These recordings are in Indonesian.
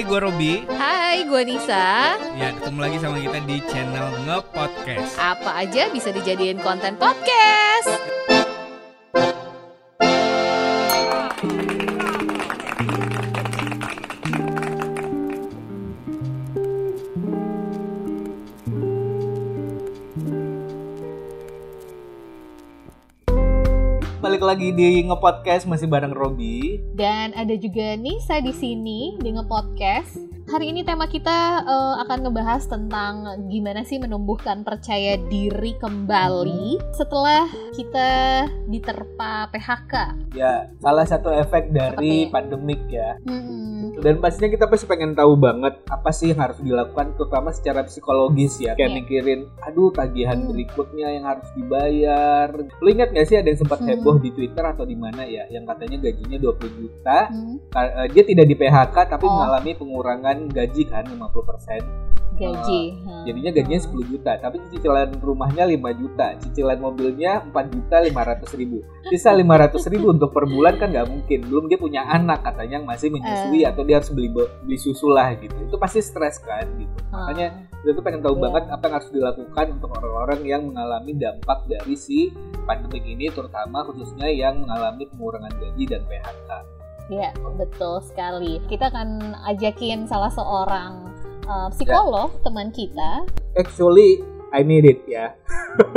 Hai, gue Robi. Hai, gue Nisa. Ya, ketemu lagi sama kita di channel Nge-Podcast. Apa aja bisa dijadiin konten podcast. Lagi di Nge-Podcast masih bareng Robi. Dan ada juga Nisa di sini di nge-podcast. Hari ini tema kita eh, akan ngebahas tentang gimana sih menumbuhkan percaya diri kembali setelah kita diterpa PHK. Ya, salah satu efek dari Seperti- pandemik ya. Hmm, Dan pastinya kita pasti pengen tahu banget apa sih yang harus dilakukan terutama secara psikologis ya. Kayak Iya. mikirin, aduh tagihan Hmm. berikutnya yang harus dibayar. Lu ingat gak sih ada yang sempat Hmm. heboh di Twitter atau di mana ya yang katanya gajinya 20 juta hmm, dia tidak di PHK tapi Oh. mengalami pengurangan gaji kan 50%. gaji. Hmm. Jadinya gajinya 10 juta, tapi cicilan rumahnya 5 juta, cicilan mobilnya 4 juta 500 ribu. Sisa 500 ribu untuk per bulan kan nggak mungkin. Belum dia punya anak katanya yang masih menyusui Eh. atau dia harus beli beli susu lah gitu. Itu pasti stres kan gitu. Hmm. Makanya kita tuh pengen tahu Iya. banget apa yang harus dilakukan untuk orang-orang yang mengalami dampak dari si pandemik ini, terutama khususnya yang mengalami pengurangan gaji dan PHK. Iya, betul sekali. Kita akan ajakin salah seorang uh, psikolog, teman kita. Actually, I need it ya.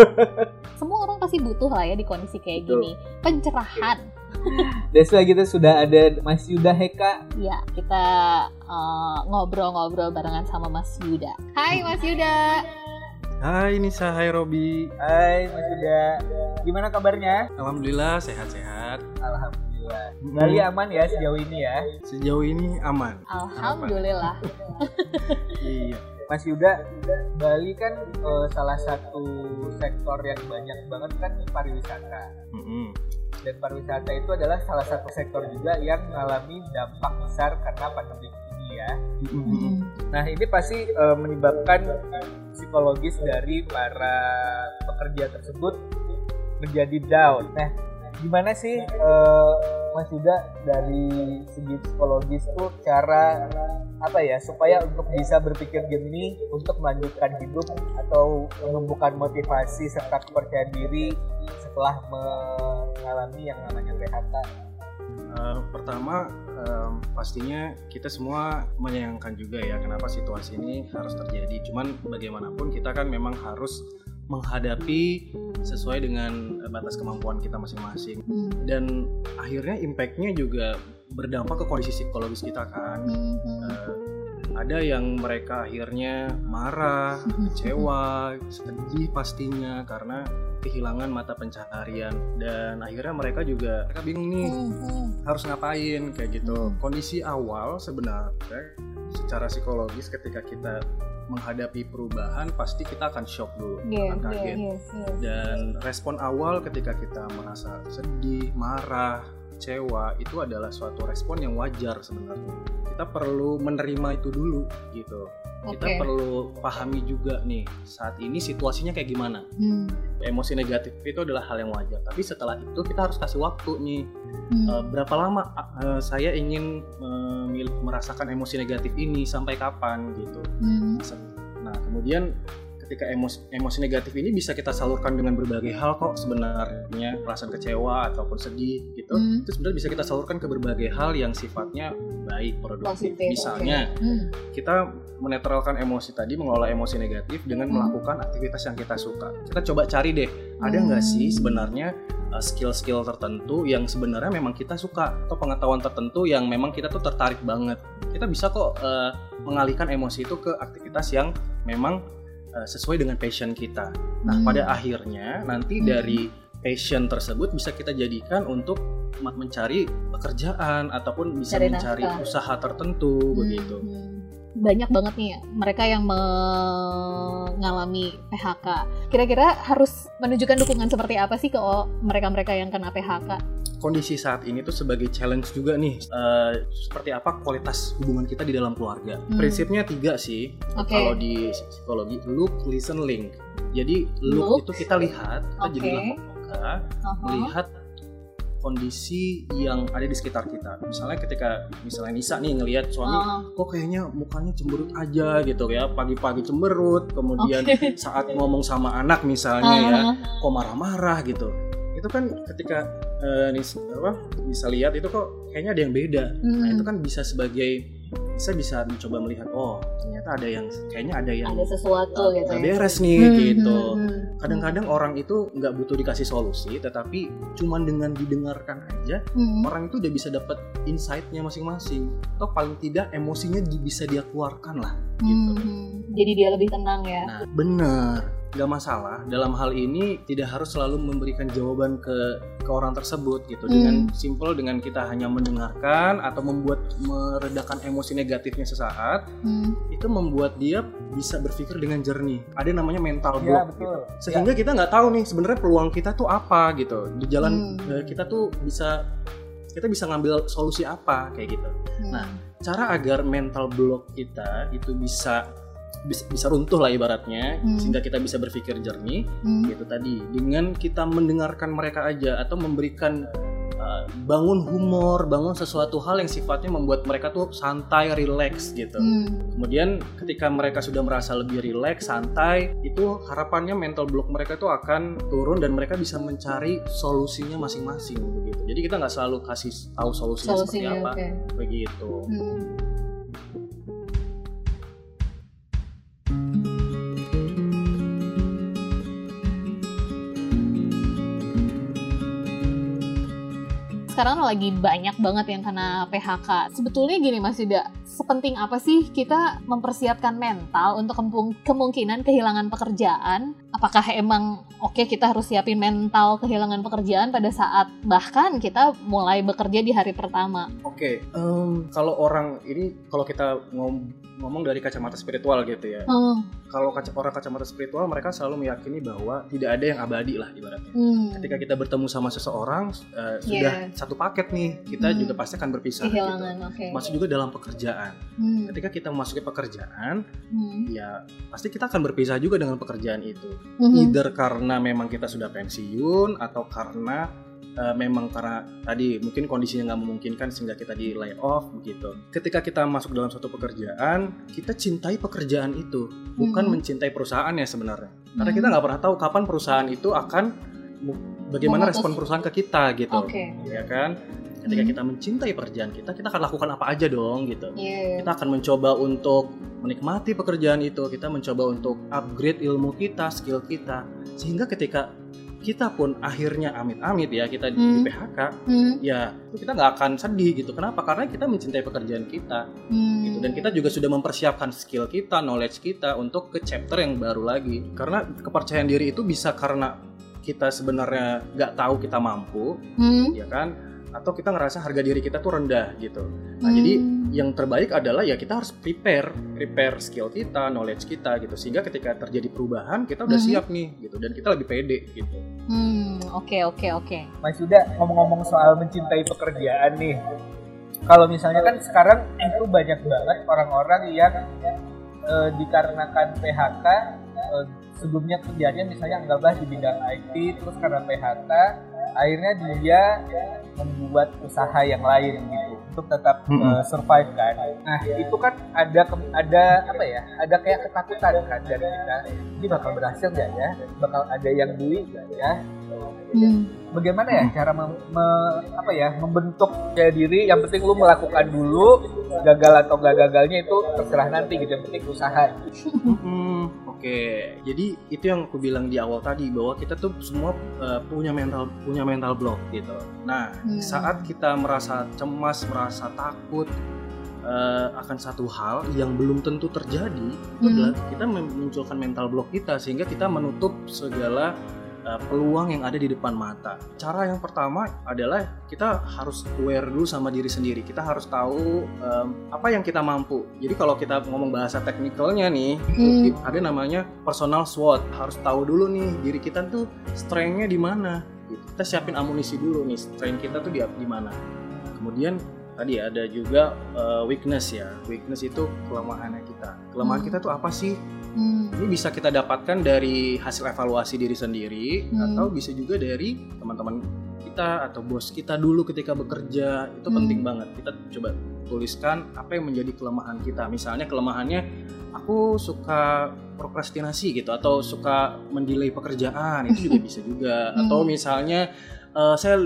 Semua orang pasti butuh lah ya di kondisi kayak Betul. gini. Pencerahan. That's why kita sudah ada Mas Yuda Heka. Ya, kita uh, ngobrol-ngobrol barengan sama Mas Yuda. Hai Mas Yuda. Hai Nisa, hai Robi. Hai Mas Yuda. Gimana kabarnya? Alhamdulillah sehat-sehat. Alhamdulillah. Hmm, Bali aman ya sejauh ini ya. Sejauh ini aman. Alhamdulillah. Iya. Mas Yuda, Bali kan eh, salah satu sektor yang banyak banget kan pariwisata. Mm-mm. Dan pariwisata itu adalah salah satu sektor juga yang mengalami dampak besar karena pandemi ini ya. Mm-mm. Nah ini pasti eh, menyebabkan psikologis dari para pekerja tersebut menjadi down. Nah gimana sih eh, Mas Yuda dari segi psikologis tuh cara apa ya supaya untuk bisa berpikir jernih untuk melanjutkan hidup atau menumbuhkan motivasi serta kepercayaan diri setelah mengalami yang namanya PHK. Eh, pertama, em, pastinya kita semua menyayangkan juga ya kenapa situasi ini harus terjadi. Cuman bagaimanapun kita kan memang harus menghadapi sesuai dengan batas kemampuan kita masing-masing. Hmm. Dan akhirnya impactnya juga berdampak ke kondisi psikologis kita kan. Hmm. Ada yang mereka akhirnya marah, kecewa, sedih pastinya karena kehilangan mata pencaharian dan akhirnya mereka juga mereka bingung nih Hmm. harus ngapain kayak gitu. Kondisi awal sebenarnya secara psikologis ketika kita menghadapi perubahan pasti kita akan shock dulu, Iya, akan kaget. iya, iya. Dan respon awal ketika kita merasa sedih, marah, kecewa itu adalah suatu respon yang wajar sebenarnya. Kita perlu menerima itu dulu gitu. Kita Oke. perlu pahami juga nih saat ini situasinya kayak gimana. Hmm. Emosi negatif itu adalah hal yang wajar. Tapi setelah itu kita harus kasih waktu nih. Hmm. Eh, berapa lama eh, saya ingin memil- merasakan emosi negatif ini sampai kapan gitu. Hmm. Nah, kemudian ketika emosi, emosi negatif ini bisa kita salurkan dengan berbagai hal kok sebenarnya perasaan kecewa ataupun sedih gitu. Hmm. Itu sebenarnya bisa kita salurkan ke berbagai hal yang sifatnya baik produktif. Positif, Misalnya oke. Hmm. kita menetralkan emosi tadi, mengelola emosi negatif dengan Hmm. melakukan aktivitas yang kita suka. Kita coba cari deh, ada nggak Hmm. sih sebenarnya uh, skill-skill tertentu yang sebenarnya memang kita suka atau pengetahuan tertentu yang memang kita tuh tertarik banget. Kita bisa kok uh, mengalihkan emosi itu ke aktivitas yang memang uh, sesuai dengan passion kita. Nah, Hmm. pada akhirnya nanti Hmm. dari passion tersebut bisa kita jadikan untuk mencari pekerjaan ataupun bisa Cari mencari nafkah. usaha tertentu Hmm, begitu. hmm. Banyak banget nih mereka yang mengalami PHK. Kira-kira harus menunjukkan dukungan seperti apa sih ke mereka-mereka yang kena PHK? Kondisi saat ini tuh sebagai challenge juga nih eh, seperti apa kualitas hubungan kita di dalam keluarga Hmm. prinsipnya tiga sih Oke. kalau di psikologi look listen link jadi Look. look, itu kita lihat kita Oke. jadilah peka Aha. melihat kondisi yang ada di sekitar kita. Misalnya ketika misalnya Nisa nih ngelihat suami Oh, kok kayaknya mukanya cemberut aja gitu ya pagi-pagi cemberut kemudian saat ngomong sama anak misalnya ya ah, kok marah-marah gitu itu kan ketika eh, nis- apa, bisa lihat itu kok kayaknya ada yang beda nah hmm, itu kan bisa sebagai bisa bisa mencoba melihat oh ternyata ada yang kayaknya ada yang ada sesuatu gitu nggak ya. beres nih Hmm, gitu hmm, hmm. kadang-kadang orang itu nggak butuh dikasih solusi tetapi cuman dengan didengarkan aja Hmm. orang itu udah bisa dapat insight-nya masing-masing atau paling tidak emosinya bisa dia keluarkan lah gitu. Hmm, Jadi dia lebih tenang ya. Nah, bener, nggak masalah. Dalam hal ini tidak harus selalu memberikan jawaban ke ke orang tersebut gitu. Dengan Hmm. simple dengan kita hanya mendengarkan atau membuat meredakan emosi negatifnya sesaat, Hmm. itu membuat dia bisa berpikir dengan jernih. Ada yang namanya mental Iya block betul. gitu. Sehingga kita nggak tahu nih sebenarnya peluang kita tuh apa gitu. Di jalan Hmm. eh, kita tuh bisa kita bisa ngambil solusi apa kayak gitu Hmm. Nah, cara agar mental block kita itu bisa bisa, bisa runtuh lah ibaratnya Hmm. sehingga kita bisa berpikir jernih Hmm. gitu tadi dengan kita mendengarkan mereka aja atau memberikan uh, bangun humor bangun sesuatu hal yang sifatnya membuat mereka tuh santai relax gitu Hmm. kemudian ketika mereka sudah merasa lebih relax santai itu harapannya mental block mereka tuh akan turun dan mereka bisa mencari solusinya masing-masing begitu jadi kita nggak selalu kasih tahu solusinya, seperti Solusinya apa oke. begitu Hmm. Sekarang lagi banyak banget yang kena PHK. Sebetulnya gini Mas Yuda, sepenting apa sih kita mempersiapkan mental untuk kemungkinan kehilangan pekerjaan? Apakah emang oke kita harus siapin mental kehilangan pekerjaan pada saat bahkan kita mulai bekerja di hari pertama? Oke, em, kalau orang ini kalau kita ngom- ngomong dari kacamata spiritual gitu ya. Hmm. Kalau kaca orang kacamata spiritual mereka selalu meyakini bahwa tidak ada yang abadi lah ibaratnya. Hmm. Ketika kita bertemu sama seseorang eh, sudah Yes. satu paket nih, kita Hmm. juga pasti akan berpisah gitu. kehilangan oke Masuk juga dalam pekerjaan. Hmm. Ketika kita memasuki pekerjaan, Hmm. ya pasti kita akan berpisah juga dengan pekerjaan itu. Mhm. Either karena memang kita sudah pensiun atau karena eh, memang karena tadi mungkin kondisinya nggak memungkinkan sehingga kita di lay off begitu. Ketika kita masuk dalam suatu pekerjaan, kita cintai pekerjaan itu, bukan Mhm. mencintai perusahaannya sebenarnya. Karena Mhm. kita nggak pernah tahu kapan perusahaan itu akan bagaimana Memutus. respon perusahaan ke kita gitu, Oke. ya kan? Ketika Mhm. kita mencintai pekerjaan kita, kita akan lakukan apa aja dong gitu Iya. kita akan mencoba untuk menikmati pekerjaan itu kita mencoba untuk upgrade ilmu kita skill kita sehingga ketika kita pun akhirnya amit-amit ya kita di- di Hmm. PHK Hmm. ya kita nggak akan sedih gitu kenapa karena kita mencintai pekerjaan kita Hmm. gitu dan kita juga sudah mempersiapkan skill kita knowledge kita untuk ke chapter yang baru lagi karena kepercayaan diri itu bisa karena kita sebenarnya nggak tahu kita mampu Hmm. ya kan atau kita ngerasa harga diri kita tuh rendah gitu nah Hmm. jadi yang terbaik adalah ya kita harus prepare prepare skill kita knowledge kita gitu sehingga ketika terjadi perubahan kita udah Mhm. siap nih gitu dan kita lebih pede gitu Hmm. Oke oke oke. Mas Yuda ngomong-ngomong soal mencintai pekerjaan nih. Kalau misalnya kan sekarang itu banyak banget orang-orang yang eh, dikarenakan PHK eh, sebelumnya kerjanya misalnya anggaplah di bidang IT terus karena PHK akhirnya dia membuat usaha yang lain gitu untuk tetap Mm-mm. eh, survive kan. Nah itu kan ada ke- ada apa ya? Ada kayak ketakutan kan dari kita. Ini bakal berhasil nggak ya? Bakal ada yang beli nggak ya? Hmm. bagaimana ya cara mem- me- apa ya membentuk daya diri yang penting lu melakukan dulu gagal atau gak gagalnya itu terserah nanti gitu yang penting usaha Mm, oke jadi itu yang aku bilang di awal tadi bahwa kita tuh semua uh, punya mental punya mental block gitu nah Hmm. saat kita merasa cemas merasa takut uh, akan satu hal yang belum tentu terjadi Hmm. kita memunculkan mental block kita sehingga kita menutup segala uh, peluang yang ada di depan mata. Cara yang pertama adalah kita harus aware dulu sama diri sendiri. Kita harus tahu um, apa yang kita mampu. Jadi kalau kita ngomong bahasa teknikalnya nih, Hmm. ada namanya personal SWOT. Harus tahu dulu nih diri kita tuh strength-nya di mana. Gitu. Kita siapin amunisi dulu nih, strength kita tuh di di mana. Kemudian tadi ada juga uh, weakness ya. Weakness itu kelemahannya kita. Kelemahan Hmm. kita tuh apa sih? Hmm. Ini bisa kita dapatkan dari hasil evaluasi diri sendiri Hmm. atau bisa juga dari teman-teman kita atau bos kita dulu ketika bekerja. Itu Hmm. penting banget. Kita coba tuliskan apa yang menjadi kelemahan kita. Misalnya kelemahannya aku suka prokrastinasi gitu atau suka mendelay pekerjaan itu juga bisa juga Hmm. atau misalnya eh, saya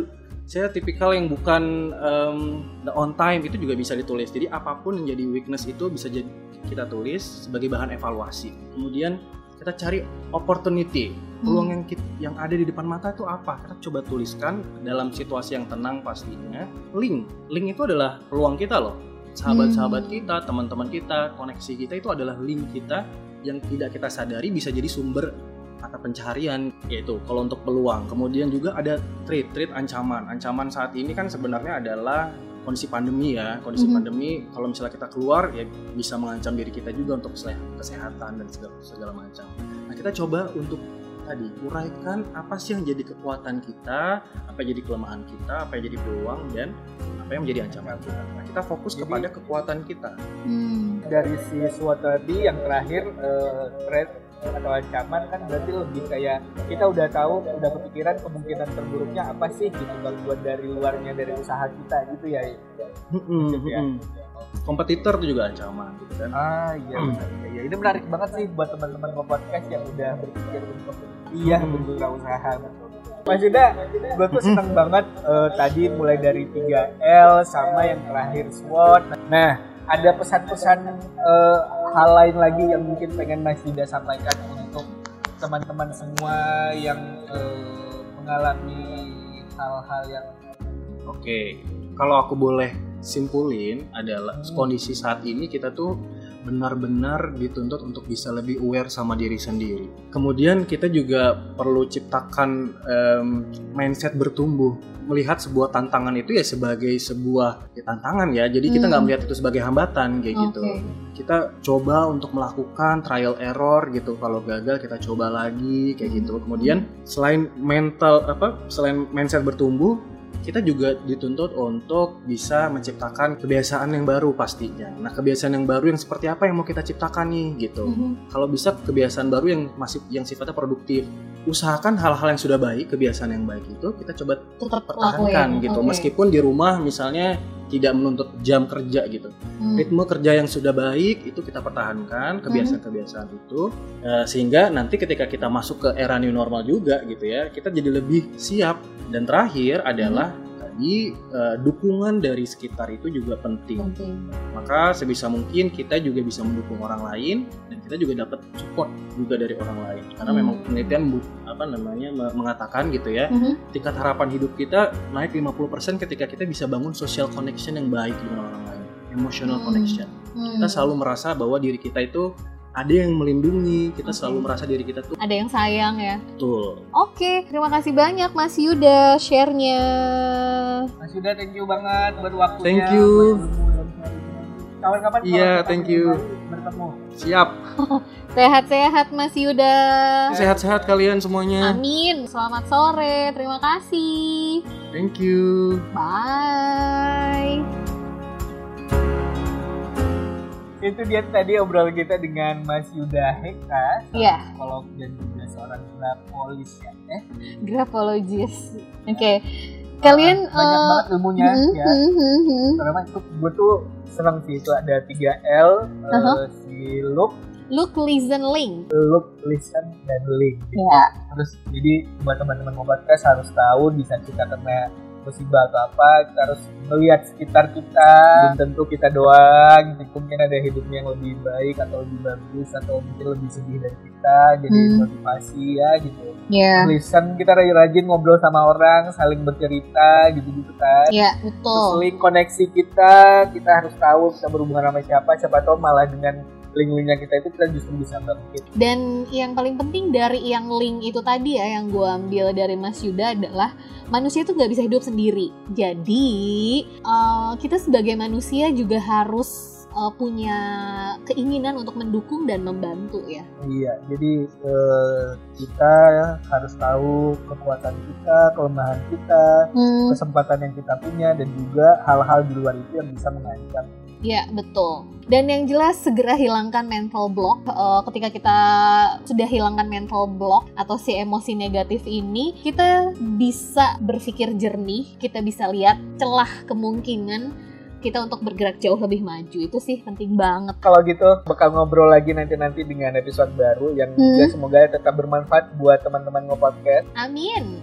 saya tipikal yang bukan em, the on time itu juga bisa ditulis. Jadi apa pun yang jadi weakness itu bisa jadi kita tulis sebagai bahan evaluasi. Kemudian kita cari opportunity, peluang yang kit- yang ada di depan mata itu apa? Kita coba tuliskan dalam situasi yang tenang pastinya. Link, link itu adalah peluang kita loh. Sahabat-sahabat Hmm. kita, teman-teman kita, koneksi kita itu adalah link kita yang tidak kita sadari bisa jadi sumber mata pencaharian yaitu kalau untuk peluang. Kemudian juga ada threat, threat ancaman. Ancaman saat ini kan sebenarnya adalah kondisi pandemi ya. Kondisi Mhm. pandemi kalau misalnya kita keluar ya bisa mengancam diri kita juga untuk kese- kesehatan dan segala, segala macam. Nah, kita coba untuk tadi uraikan apa sih yang jadi kekuatan kita, apa yang jadi kelemahan kita, apa yang jadi peluang dan apa yang menjadi ancaman kita. Nah, kita fokus Jadi- kepada kekuatan kita. Hmm. dari si SWOT tadi yang terakhir threat atau ancaman kan berarti lebih kayak kita udah tahu udah kepikiran kemungkinan terburuknya apa sih gitu gangguan dari luarnya dari usaha kita gitu ya ya. mm-mm. Kompetitor itu juga ancaman gitu kan. ah iya benar. Iya, iya. ini menarik banget sih buat teman-teman podcast yang udah berpikir untuk iya berwirausaha betul Mas Yuda, gue tuh seneng banget eh, tadi mulai dari 3L sama yang terakhir SWOT. Nah, ada pesan-pesan eh, hal lain lagi yang mungkin pengen Mas Yuda sampaikan untuk teman-teman semua yang eh, mengalami hal-hal yang Oke, kalau aku boleh simpulin adalah Hmm. kondisi saat ini kita tuh benar-benar dituntut untuk bisa lebih aware sama diri sendiri. Kemudian kita juga perlu ciptakan em, mindset bertumbuh, melihat sebuah tantangan itu ya sebagai sebuah ya, tantangan ya. Jadi kita Hmm. nggak melihat itu sebagai hambatan kayak gitu. Oke. Kita coba untuk melakukan trial error gitu. Kalau gagal kita coba lagi kayak gitu. Kemudian selain mental apa, selain mindset bertumbuh, kita juga dituntut untuk bisa menciptakan kebiasaan yang baru pastinya. Nah, kebiasaan yang baru yang seperti apa yang mau kita ciptakan nih gitu. Mhm. Kalau bisa kebiasaan baru yang masih yang sifatnya produktif. Usahakan hal-hal yang sudah baik, kebiasaan yang baik itu kita coba Tetap pertahankan lakuin. gitu. Oke. Meskipun di rumah misalnya tidak menuntut jam kerja gitu. Hmm. ritme kerja yang sudah baik itu kita pertahankan kebiasaan-kebiasaan itu eh, sehingga nanti ketika kita masuk ke era new normal juga gitu ya kita jadi lebih siap. Dan terakhir adalah tadi eh, dukungan dari sekitar itu juga penting Penting. maka sebisa mungkin kita juga bisa mendukung orang lain dan kita juga dapat support juga dari orang lain karena Hmm. memang penelitian apa namanya me- mengatakan gitu ya Mhm. tingkat harapan hidup kita naik 50% ketika kita bisa bangun social connection yang baik dengan orang lain emotional Hmm. connection Hmm. kita selalu merasa bahwa diri kita itu ada yang melindungi kita Oke. selalu merasa diri kita tuh ada yang sayang ya. betul Oke, terima kasih banyak Mas Yuda share-nya. Mas Yuda thank you banget buat waktunya. Thank you. Kawan-kawan kalau Iya, kita thank you. bertemu. siap Sehat-sehat Mas Yuda. sehat-sehat kalian semuanya Amin. Selamat sore. Terima kasih. thank you Bye. Itu dia tadi obrolan kita dengan Mas Yuda Heka, Iya. psikolog dan juga seorang grafolis ya. Eh, Grafologist. Oke. Kalian banyak eh, banget ilmunya mhm, ya. mhm, mhm. Karena itu gue tuh senang sih itu ada 3L, eh, Aha. si look, Look, listen, link. look, listen, dan link. Ya. Terus jadi buat teman-teman mau podcast harus tahu di saat kita kena musibah atau apa kita harus melihat sekitar kita dan tentu kita doang gitu mungkin ada hidupnya yang lebih baik atau lebih bagus atau mungkin lebih sedih dari kita jadi Hmm. motivasi ya gitu Ya. listen kita rajin-rajin ngobrol sama orang saling bercerita gitu-gitu kan Terus betul. link koneksi kita kita harus tahu kita berhubungan sama siapa siapa tahu malah dengan link-linknya kita itu kita justru bisa bangkit Dan yang paling penting dari yang link itu tadi ya yang gue ambil dari Mas Yuda adalah manusia itu nggak bisa hidup sendiri. Jadi eh, kita sebagai manusia juga harus eh, punya keinginan untuk mendukung dan membantu ya. Iya, jadi eh, kita harus tahu kekuatan kita, kelemahan kita, Hmm, kesempatan yang kita punya, dan juga hal-hal di luar itu yang bisa mengancam Ya, betul. Dan yang jelas segera hilangkan mental block. Uh, ketika kita sudah hilangkan mental block atau si emosi negatif ini, kita bisa berpikir jernih, kita bisa lihat celah kemungkinan kita untuk bergerak jauh lebih maju itu sih penting banget. Kalau gitu bakal ngobrol lagi nanti-nanti dengan episode baru yang hmm. juga semoga tetap bermanfaat buat teman-teman ngopodcast. Amin.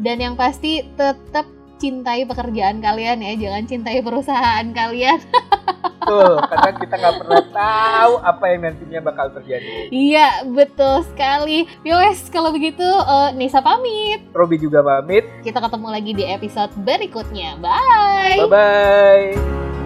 Dan yang pasti tetap cintai pekerjaan kalian ya, jangan cintai perusahaan kalian. Betul, karena kita nggak pernah tahu apa yang nantinya bakal terjadi. Iya, betul sekali. Yowes, kalau begitu uh, Nisa pamit. Robi juga pamit. Kita ketemu lagi di episode berikutnya. Bye. Bye-bye.